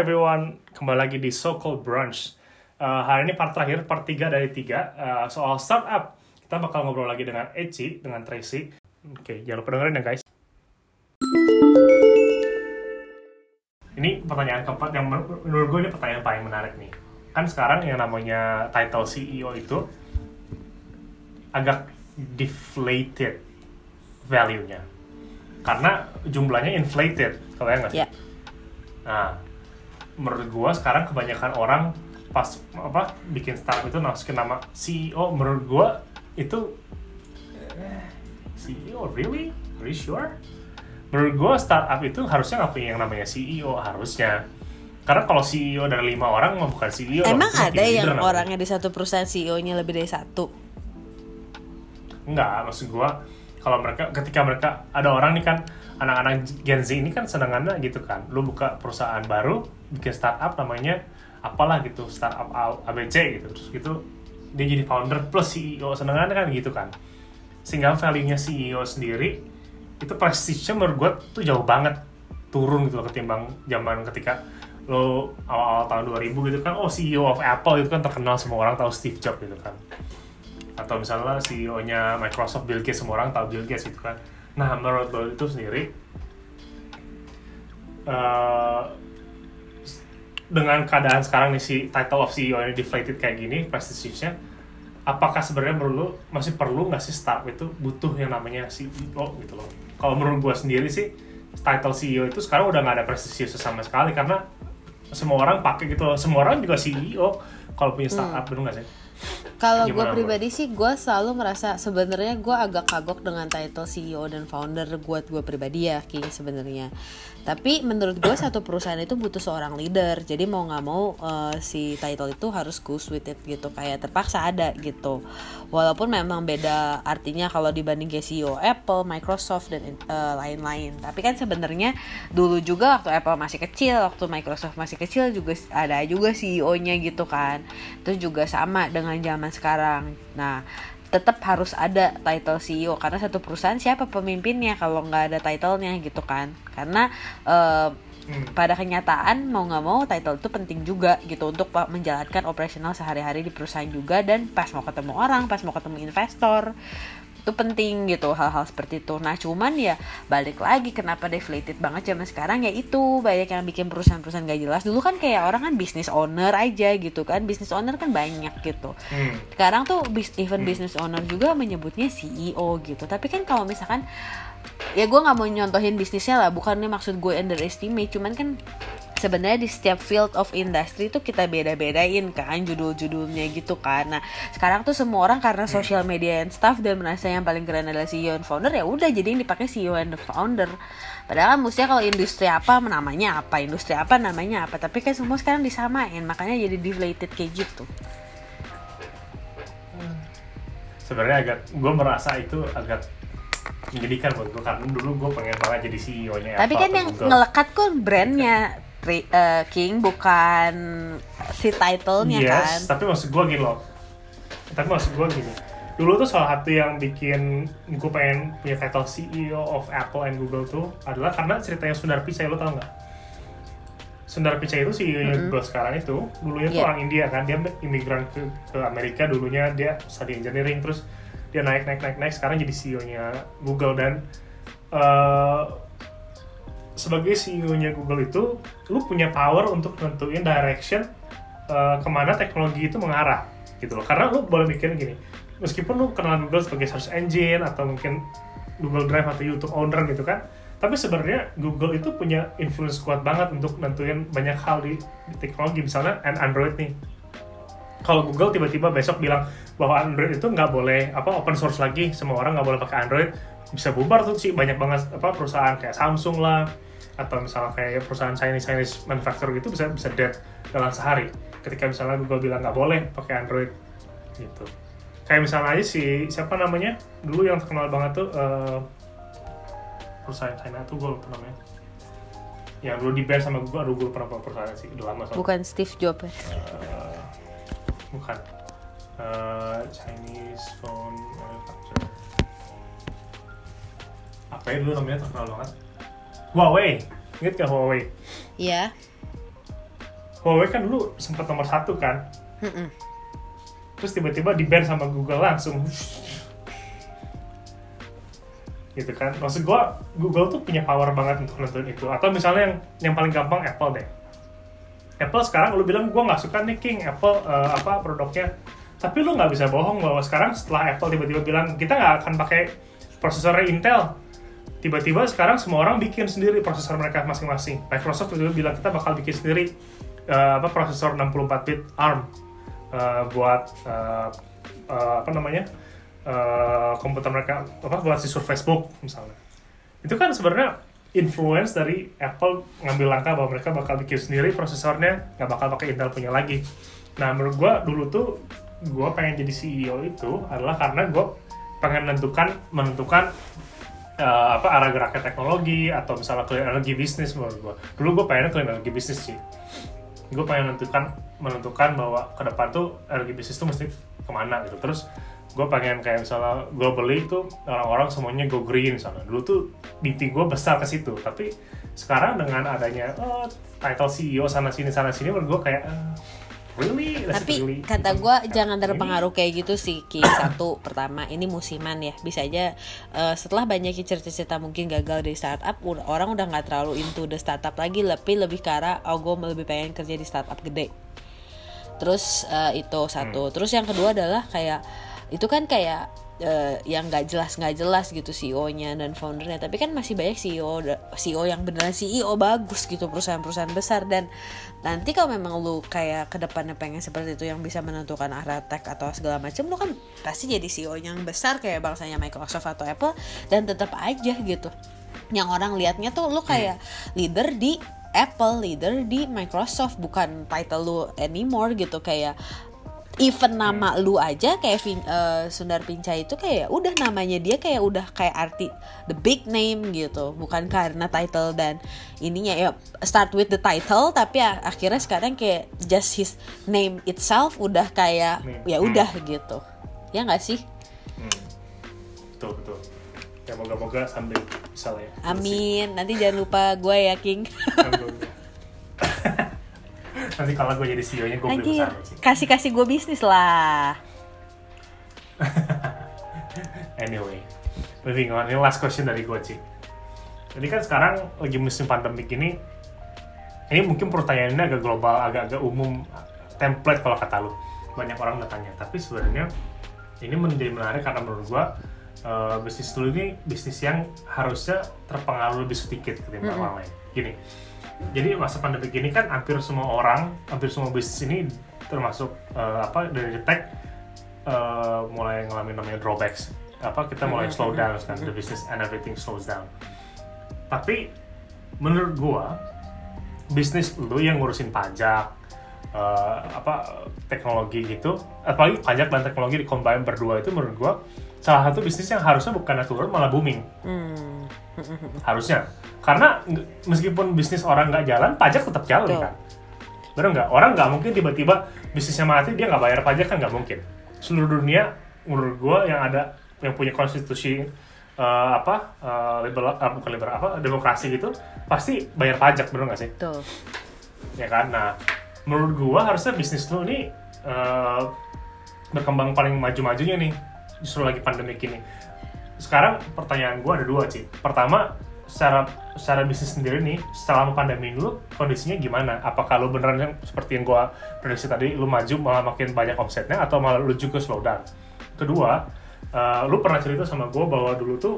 everyone, kembali lagi di So Called Brunch. Uh, hari ini part terakhir, part 3 dari 3 uh, soal startup. Kita bakal ngobrol lagi dengan Eci, dengan Tracy. Oke, jangan lupa dengerin ya guys. Ini pertanyaan keempat yang menur- menurut gue ini pertanyaan paling menarik nih. Kan sekarang yang namanya title CEO itu agak deflated value-nya. Karena jumlahnya inflated, kebayang nggak sih? Ya. Nah, menurut gua sekarang kebanyakan orang pas apa bikin startup itu masukin nama CEO menurut gua itu eh, CEO really? Really sure? Menurut gua startup itu harusnya nggak punya yang namanya CEO harusnya. Karena kalau CEO dari lima orang bukan CEO Emang ada yang leader namanya. orangnya di satu perusahaan CEO-nya lebih dari satu? Enggak, maksud gua kalau mereka ketika mereka ada orang nih kan anak-anak Gen Z ini kan senangannya gitu kan. Lu buka perusahaan baru, bikin startup namanya apalah gitu, startup ABC gitu. Terus gitu dia jadi founder plus CEO senangannya kan gitu kan. Sehingga value-nya CEO sendiri itu prestige-nya menurut gua tuh jauh banget turun gitu loh ketimbang zaman ketika lo awal-awal tahun 2000 gitu kan oh CEO of Apple itu kan terkenal semua orang tahu Steve Jobs gitu kan atau misalnya CEO-nya Microsoft Bill Gates semua orang tahu Bill Gates gitu kan. Nah menurut lo itu sendiri eh, dengan keadaan sekarang nih si title of CEO ini deflated kayak gini prestige-nya apakah sebenarnya lo masih perlu nggak sih startup itu? Butuh yang namanya CEO gitu loh. Kalau menurut gua sendiri sih title CEO itu sekarang udah nggak ada prestisius sama sekali karena semua orang pakai gitu loh. Semua orang juga CEO kalau punya startup bener nggak sih Kalau gue Bro? pribadi sih, gue selalu merasa sebenarnya gue agak kagok dengan title CEO dan founder buat gue pribadi ya, King sebenarnya. Tapi menurut gue satu perusahaan itu butuh seorang leader. Jadi mau nggak mau eh, si title itu harus goes with it gitu, kayak terpaksa ada gitu. Walaupun memang beda artinya kalau dibanding kayak CEO Apple, Microsoft dan eh, lain-lain. Tapi kan sebenarnya dulu juga waktu Apple masih kecil, waktu Microsoft masih kecil juga ada juga CEO-nya gitu kan. Itu juga sama dengan zaman sekarang. Nah, tetap harus ada title CEO karena satu perusahaan siapa pemimpinnya kalau nggak ada titlenya gitu kan. Karena eh, Hmm. pada kenyataan mau nggak mau title itu penting juga gitu untuk menjalankan operasional sehari-hari di perusahaan juga dan pas mau ketemu orang, pas mau ketemu investor itu penting gitu hal-hal seperti itu. Nah cuman ya balik lagi kenapa deflated banget zaman sekarang ya itu banyak yang bikin perusahaan-perusahaan gak jelas. Dulu kan kayak orang kan business owner aja gitu kan, business owner kan banyak gitu. Hmm. Sekarang tuh even business owner juga menyebutnya CEO gitu. Tapi kan kalau misalkan ya gue nggak mau nyontohin bisnisnya lah, bukannya maksud gue underestimate, cuman kan sebenarnya di setiap field of industry itu kita beda-bedain kan judul-judulnya gitu kan. Nah, sekarang tuh semua orang karena social media and stuff dan merasa yang paling keren adalah CEO and founder ya udah jadi yang dipakai CEO and the founder. Padahal mestinya kalau industri apa namanya apa, industri apa namanya apa, tapi kan semua sekarang disamain, makanya jadi deflated kayak gitu. sebenarnya agak gue merasa itu agak menjadikan buat gue karena dulu gue pengen banget jadi CEO-nya Tapi Apple kan yang Google. ngelekat kan brandnya Eh, King bukan si titlenya yes, kan. tapi maksud gue gini loh. Tapi maksud gue gini. Dulu tuh salah satu yang bikin gue pengen punya title CEO of Apple and Google tuh adalah karena ceritanya Sundar Pichai lo tau nggak? Sundar Pichai itu CEO-nya Google sekarang itu dulunya tuh Iya. orang India kan. Dia imigran ke, ke Amerika dulunya dia study engineering terus dia naik naik naik naik sekarang jadi CEO-nya Google. Dan eh, sebagai CEO-nya Google itu lu punya power untuk nentuin direction eh, ke mana teknologi itu mengarah gitu loh. Karena lu boleh mikirin gini meskipun lu kenal Google sebagai search engine atau mungkin Google Drive atau YouTube owner gitu kan tapi sebenarnya Google itu punya influence kuat banget untuk nentuin banyak hal di, di teknologi. Misalnya and Android nih. Kalau Google tiba-tiba besok bilang bahwa Android itu nggak boleh apa open source lagi semua orang nggak boleh pakai Android bisa bubar tuh sih banyak banget apa perusahaan kayak Samsung lah atau misalnya kayak perusahaan Chinese Chinese manufacturer gitu bisa bisa dead dalam sehari. Ketika misalnya Google bilang nggak boleh pakai Android gitu. Kayak misalnya aja si siapa namanya? Dulu yang terkenal banget tuh eh, perusahaan China tuh gue lupa namanya? Yang dulu di ban sama Google aduh gue lupa nama perusahaan sih udah lama soalnya. Bukan Steve Jobs. Ya. Eh, bukan. Eh, Chinese phone manufacturer. Apa ya dulu namanya terkenal banget Huawei. Inget gak Huawei? Iya. Huawei kan dulu sempat nomor satu kan? Mm-mm. terus tiba-tiba di ban sama Google langsung. Gitu kan? Maksud gua Google tuh punya power banget untuk nentuin itu. Atau misalnya yang yang paling gampang Apple deh. Apple sekarang lu bilang gua nggak suka nih King. Apple eh, apa produknya? Tapi lu nggak bisa bohong bahwa sekarang setelah Apple tiba-tiba bilang kita nggak akan pakai prosesor Intel tiba-tiba sekarang semua orang bikin sendiri prosesor mereka masing-masing. Microsoft tiba-tiba bilang kita bakal bikin sendiri eh, apa prosesor 64 bit ARM eh, buat eh, eh, apa namanya eh, komputer mereka apa buat siswa Facebook misalnya. Itu kan sebenarnya influence dari Apple ngambil langkah bahwa mereka bakal bikin sendiri prosesornya nggak bakal pakai Intel punya lagi. Nah menurut gua dulu tuh gua pengen jadi CEO itu adalah karena gua pengen menentukan menentukan eh, apa arah geraknya teknologi atau misalnya clean energy bisnis menurut gua. Dulu gua pengen clean energy bisnis sih. Gue pengen menentukan menentukan bahwa ke depan tuh energi bisnis tuh mesti ke mana gitu. Terus gue pengen kayak misalnya globally itu orang-orang semuanya go green misalnya. Dulu tuh mimpi gue besar ke situ. Tapi sekarang dengan adanya oh, title CEO sana sini sana sini menurut gue kayak eh, really? Tapi really kata gue jangan terpengaruh kayak gitu sih Ki. Satu, pertama ini musiman ya. Bisa aja eh, setelah banyak cerita-cerita mungkin gagal di startup Orang udah nggak terlalu into the startup lagi. Lebih lebih ke arah, oh gue lebih pengen kerja di startup gede. Terus eh, itu satu. Terus yang kedua adalah kayak Itu kan kayak eh, yang nggak jelas nggak jelas gitu CEO-nya dan foundernya. Tapi kan masih banyak CEO CEO yang beneran CEO bagus gitu perusahaan-perusahaan besar. Dan nanti kalau memang lu kayak ke depannya pengen seperti itu yang bisa menentukan arah tech atau segala macam lu kan pasti jadi CEO yang besar kayak bangsanya Microsoft atau Apple dan tetap aja gitu. Yang orang liatnya tuh lu kayak leader di Apple leader di Microsoft bukan title lu anymore gitu. Kayak even nama lu aja kayak Vin- eh, Sundar Pichai itu kayak udah namanya dia kayak udah kayak arti the big name gitu. Bukan karena title dan ininya ya start with the title tapi akhirnya sekarang kayak just his name itself udah kayak Hmm. ya udah gitu. Ya nggak sih? Hmm. betul betul. Ya moga-moga sambil bisa lah ya amin. Nanti jangan lupa gue ya King. Nanti kalau gue jadi CEO nya gue beli perusahaan sih kasih kasih gue bisnis lah Anyway, moving on. Ini last question dari gue, Ci. Jadi kan sekarang lagi musim pandemik ini, ini mungkin pertanyaannya agak global, agak-agak umum, template kalau kata lu. Banyak orang udah tanya. Tapi sebenarnya ini menjadi menarik karena menurut gue eh, bisnis dulu ini bisnis yang harusnya terpengaruh lebih sedikit ketimbang Mm-mm. orang lain. Gini, jadi masa pandemi ini kan hampir semua orang, hampir semua bisnis ini termasuk eh, apa dari tech eh, mulai ngalamin namanya drawbacks. Apa kita mulai Mhm, slow mhm, down kan the business and everything slows down. Tapi menurut gua bisnis lu yang ngurusin pajak eh, apa teknologi gitu apalagi pajak dan teknologi di combine berdua itu menurut gua salah satu bisnis yang harusnya bukan turun malah booming. Hmm. harusnya. Karena meskipun bisnis orang nggak jalan pajak tetap jalan Betul. kan? Bener nggak? Orang nggak mungkin tiba-tiba bisnisnya mati dia nggak bayar pajak kan? Nggak mungkin. Seluruh dunia menurut gua yang ada yang punya konstitusi eh, apa eh, liberal ah, bukan liberal apa demokrasi gitu pasti bayar pajak bener nggak sih? Tuh ya kan? Nah menurut gua harusnya bisnis lu ini eh, berkembang paling maju-majunya nih justru lagi pandemi ini sekarang pertanyaan gua ada dua sih pertama secara secara bisnis sendiri nih selama pandemi dulu kondisinya gimana? Apakah lu beneran yang seperti yang gua prediksi tadi lu maju malah makin banyak omsetnya atau malah lu juga slow down? Kedua eh, lu pernah cerita sama gua bahwa dulu tuh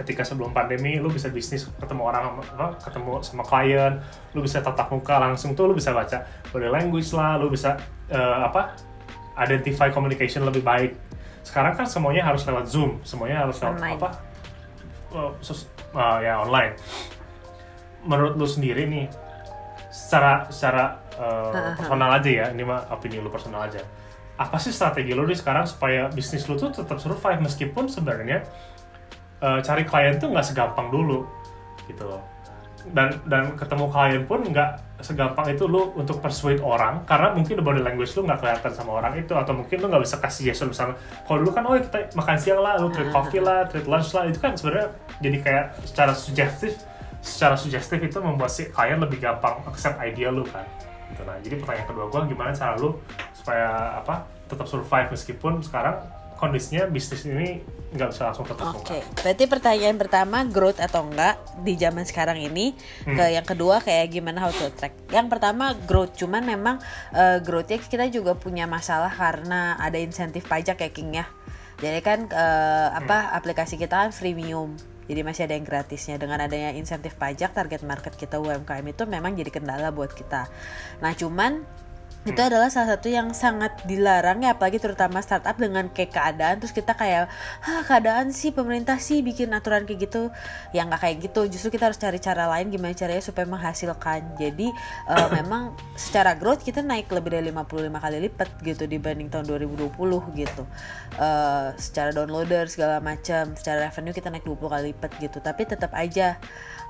ketika sebelum pandemi lu bisa bisnis ketemu orang apa, ketemu sama klien lu bisa tatap muka langsung tuh lu bisa baca body language lah lu bisa eh, apa identify communication lebih baik sekarang kan semuanya harus lewat zoom semuanya harus lewat Online. apa? Eh, sos- eh, ya online. Menurut lu sendiri nih secara secara eh, personal aja ya ini mah opini lu personal aja. Apa sih strategi lu nih sekarang supaya bisnis lu tuh tetap survive meskipun sebenarnya eh, cari klien tuh nggak segampang dulu gitu loh dan dan ketemu klien pun nggak segampang itu lu untuk persuade orang karena mungkin the body language lu nggak kelihatan sama orang itu atau mungkin lu nggak bisa kasih gesture misalnya kalau dulu kan oh kita makan siang lah lu treat coffee lah treat lunch lah itu kan sebenarnya jadi kayak secara sugestif secara sugestif itu membuat si klien lebih gampang accept idea lu kan gitu. nah jadi pertanyaan kedua gue gimana cara lu supaya apa tetap survive meskipun sekarang kondisinya bisnis ini nggak bisa langsung tetap Oke, berarti pertanyaan pertama growth atau enggak di zaman sekarang ini. Hmm. Ke yang kedua kayak gimana how to track. Yang pertama growth, cuman memang eh, growthnya kita juga punya masalah karena ada insentif pajak ya King ya. Jadi kan eh, apa aplikasi kita kan freemium. Jadi masih ada yang gratisnya dengan adanya insentif pajak target market kita UMKM itu memang jadi kendala buat kita. Nah, cuman itu adalah salah satu yang sangat dilarang ya apalagi terutama startup dengan kayak keadaan. Terus kita kayak ah keadaan sih pemerintah sih bikin aturan kayak gitu. Ya nggak kayak gitu. Justru kita harus cari cara lain gimana caranya supaya menghasilkan. Jadi eh, memang secara growth kita naik lebih dari 55 kali lipat gitu dibanding tahun 2020 gitu. Eh, secara downloader segala macam secara revenue kita naik 20 kali lipat gitu. Tapi tetap aja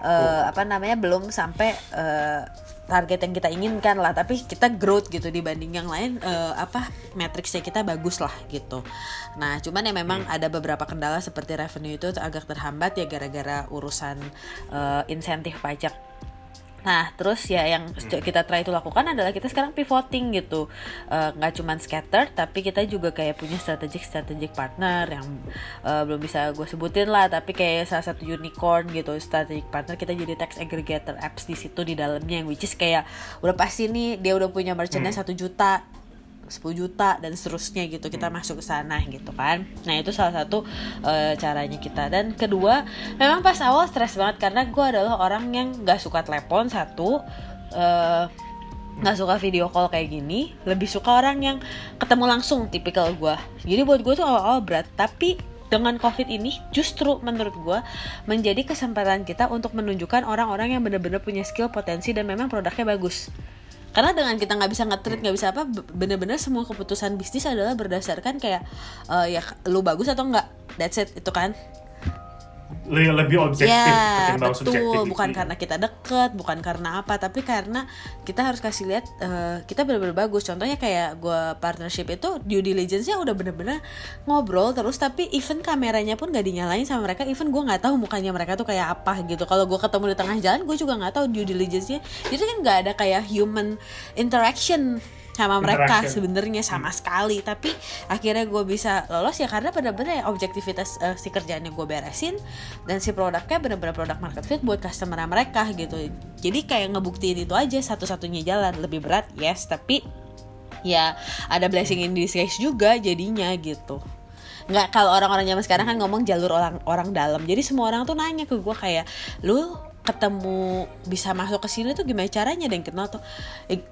eh, apa namanya belum sampai eh, target yang kita inginkan lah. Tapi kita growth gitu dibanding yang lain eh, apa matriksnya kita bagus lah gitu. Nah cuman ya memang ada beberapa kendala seperti revenue itu agak terhambat ya gara-gara urusan eh, insentif pajak Nah, terus ya yang kita try itu lakukan adalah kita sekarang pivoting gitu. Eh, nggak cuman scatter, tapi kita juga kayak punya strategic strategic partner yang eh, belum bisa gue sebutin lah, tapi kayak salah satu unicorn gitu, strategic partner. Kita jadi tax aggregator apps di situ di dalamnya yang which is kayak udah pasti nih dia udah punya merchandise satu juta 10 juta dan seterusnya gitu kita masuk ke sana gitu kan. Nah itu salah satu eh, caranya kita. Dan kedua memang pas awal stres banget karena gue adalah orang yang nggak suka telepon satu eh, nggak suka video call kayak gini. Lebih suka orang yang ketemu langsung tipikal gue jadi buat gue tuh awal-awal berat tapi dengan covid ini justru menurut gue menjadi kesempatan kita untuk menunjukkan orang-orang yang benar-benar punya skill potensi dan memang produknya bagus karena dengan kita nggak bisa nge-treat nggak bisa apa bener-bener semua keputusan bisnis adalah berdasarkan kayak eh, ya lu bagus atau enggak that's it itu kan lebih objektif ya ketimbang betul. subjektif. Bukan karena kita deket bukan karena apa tapi karena kita harus kasih lihat eh, kita bener-bener bagus. Contohnya kayak gue partnership itu due diligence-nya udah bener-bener ngobrol terus tapi even kameranya pun gak dinyalain sama mereka. Even gue nggak tahu mukanya mereka tuh kayak apa gitu. Kalau gue ketemu di tengah jalan gue juga nggak tahu due diligence-nya. Jadi kan nggak ada kayak human interaction sama mereka sebenarnya sama sekali. Tapi akhirnya gue bisa lolos ya karena benar-benar ya objektivitas eh, si kerjaannya gue beresin dan si produknya benar-benar produk market fit buat customer mereka gitu. Jadi kayak ngebuktiin itu aja satu-satunya jalan. Lebih berat yes. Tapi ya ada blessing in disguise juga jadinya gitu. Nggak kalau orang-orang zaman sekarang kan ngomong jalur orang orang dalam. Jadi semua orang tuh nanya ke gue kayak lu ketemu bisa masuk ke sini tuh gimana caranya? Dan kenal tuh.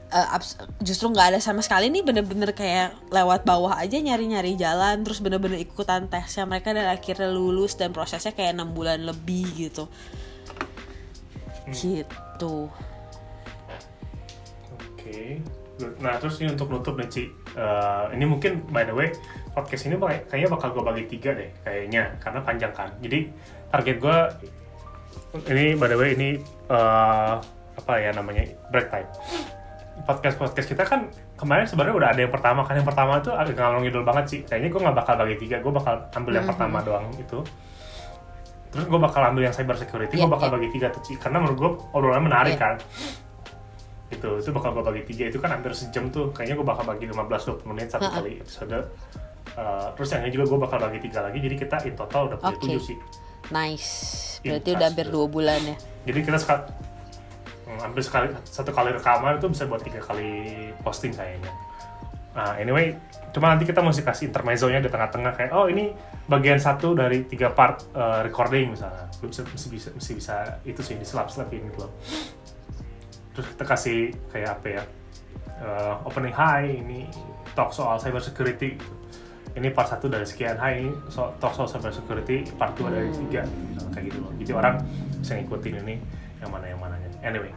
Abs- justru nggak ada sama sekali nih bener-bener kayak lewat bawah aja nyari-nyari jalan terus bener-bener ikutan tesnya. Mereka dan akhirnya lulus dan prosesnya kayak enam bulan lebih gitu. Gitu. Oke. Nah terus ini untuk nutup nih Ci, Eh, ini mungkin by the way podcast ini kayaknya bakal gue bagi tiga deh kayaknya karena panjang kan. Jadi target gue ini by the way ini eh, apa ya namanya break time. Podcast podcast kita kan kemarin sebenarnya udah ada yang pertama kan yang pertama itu agak ngalor ngidul banget sih. Kayaknya gue nggak bakal bagi tiga, gue bakal ambil yang Mhm. pertama doang itu. Terus gue bakal ambil yang cyber security, gue Iya, bakal iya. bagi tiga tuh Ci. Karena menurut gue obrolannya menarik Iya. kan itu itu bakal gue bagi tiga itu kan hampir sejam tuh kayaknya gue bakal bagi 15-20 menit satu kali episode Uh, terus yang ini juga gue bakal bagi tiga lagi jadi kita in total udah punya Oke. tujuh sih nice. Iya, berarti udah hampir pasti. dua bulan ya? Jadi kita sekali hmm, hampir sekali satu kali rekaman itu bisa buat tiga kali posting kayaknya. Nah anyway cuma nanti kita mesti kasih intermezzonya di tengah-tengah kayak oh ini bagian satu dari tiga part uh, recording misalnya. Lu bisa mesti bisa mesti bisa itu sih diselap-selapin gitu loh. Terus kita kasih kayak apa ya? Uh, opening high ini talk soal cyber security gitu. Ini part satu dari sekian. Ini so, talk soal cyber security part dua dari Hmm. tiga. Nah, kayak gitu. Loh jadi orang bisa ngikutin ini yang mana yang mananya. Anyway.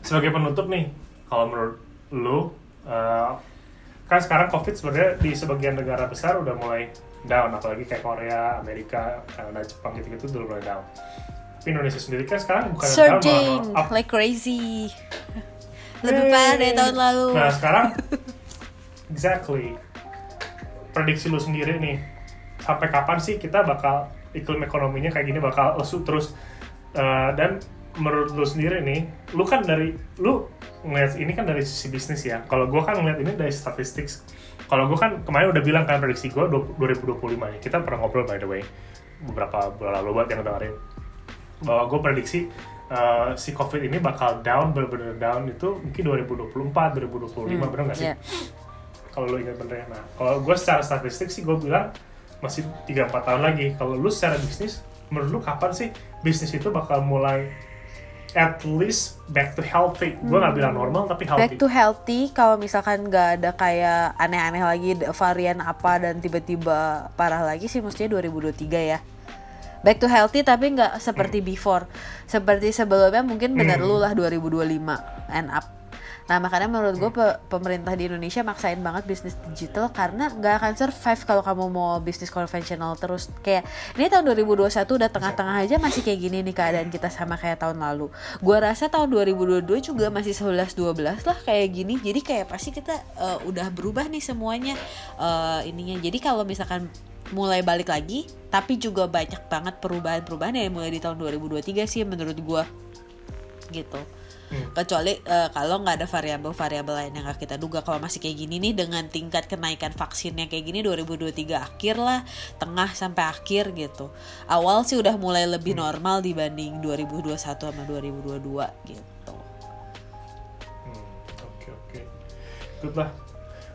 Sebagai penutup nih kalau menurut lu uh, kan sekarang covid sebenarnya di sebagian negara besar udah mulai down. Apalagi kayak Korea Amerika Kanada Jepang gitu-gitu udah mulai down. Tapi Indonesia sendiri kan sekarang bukan down surging malah up. like crazy. Lebih parah dari tahun lalu. Nah sekarang exactly prediksi lu sendiri nih sampai kapan sih kita bakal iklim ekonominya kayak gini bakal lesu terus Eh, dan menurut lu sendiri nih lu kan dari lu ngeliat ini kan dari sisi bisnis ya. Kalau gue kan ngeliat ini dari statistik. Kalau gue kan kemarin udah bilang kan prediksi gue 2025 ya. Kita pernah ngobrol by the way beberapa bulan lalu buat yang dengerin bahwa gue prediksi uh, si covid ini bakal down bener-bener down itu mungkin 2024 2025 hmm, bener nggak sih? yeah. Kalau lu ingat bener ya. Nah kalau gue secara statistik sih gue bilang masih 3-4 tahun lagi. Kalau lu secara bisnis, menurut lu kapan sih bisnis itu bakal mulai at least back to healthy. Gue nggak bilang normal tapi healthy. Back to healthy kalau misalkan nggak ada kayak aneh-aneh lagi varian apa dan tiba-tiba parah lagi sih mestinya 2023 ya. Back to healthy tapi nggak seperti before. Seperti sebelumnya mungkin benar Hmm. lu lah 2025 and up. Nah makanya menurut gue pe- pemerintah di Indonesia maksain banget bisnis digital karena nggak akan survive kalau kamu mau bisnis konvensional terus kayak ini tahun 2021 udah tengah-tengah aja masih kayak gini nih keadaan kita sama kayak tahun lalu. Gua rasa tahun 2022 juga masih 11-12 lah kayak gini. Jadi kayak pasti kita eh, udah berubah nih semuanya eh, ininya. Jadi kalau misalkan mulai balik lagi tapi juga banyak banget perubahan-perubahan yang mulai di tahun 2023 sih menurut gua gitu Hmm. kecuali eh, kalau nggak ada variabel-variabel lain yang nggak kita duga. Kalau masih kayak gini nih dengan tingkat kenaikan vaksinnya kayak gini 2023 akhir lah tengah sampai akhir gitu. Awal sih udah mulai lebih normal dibanding 2021 sama 2022 gitu. Hmm, Oke oke, good lah.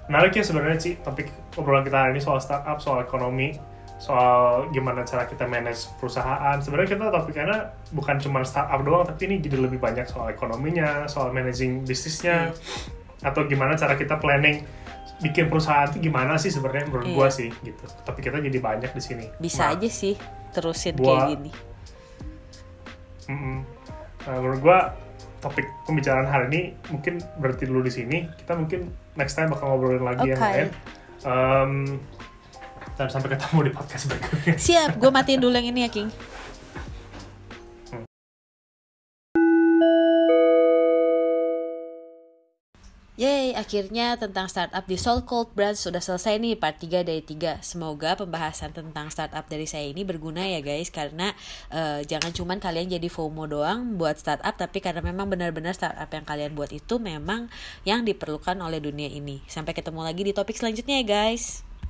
Menarik ya sebenarnya sih topik obrolan kita hari ini soal startup, soal ekonomi, soal gimana cara kita manage perusahaan. Sebenarnya kita topiknya bukan cuma startup doang, tapi ini jadi lebih banyak soal ekonominya, soal managing bisnisnya, atau gimana cara kita planning bikin perusahaan itu gimana sih sebenarnya menurut Iya. gua sih gitu. Tapi kita jadi banyak di sini. bisa Nah, aja sih terusin buat- kayak gini Mm-mm. Nah, menurut gua topik pembicaraan hari ini mungkin berhenti dulu di sini. Kita mungkin next time bakal ngobrolin lagi yang Oke. lain. Um, sampai ketemu di podcast berikutnya. siap gue matiin dulu yang ini ya King Yeay, akhirnya tentang startup di Soul Cold Branch sudah selesai nih part 3 dari 3. Semoga pembahasan tentang startup dari saya ini berguna ya guys karena eh, jangan cuman kalian jadi FOMO doang buat startup tapi karena memang benar-benar startup yang kalian buat itu memang yang diperlukan oleh dunia ini. Sampai ketemu lagi di topik selanjutnya ya guys.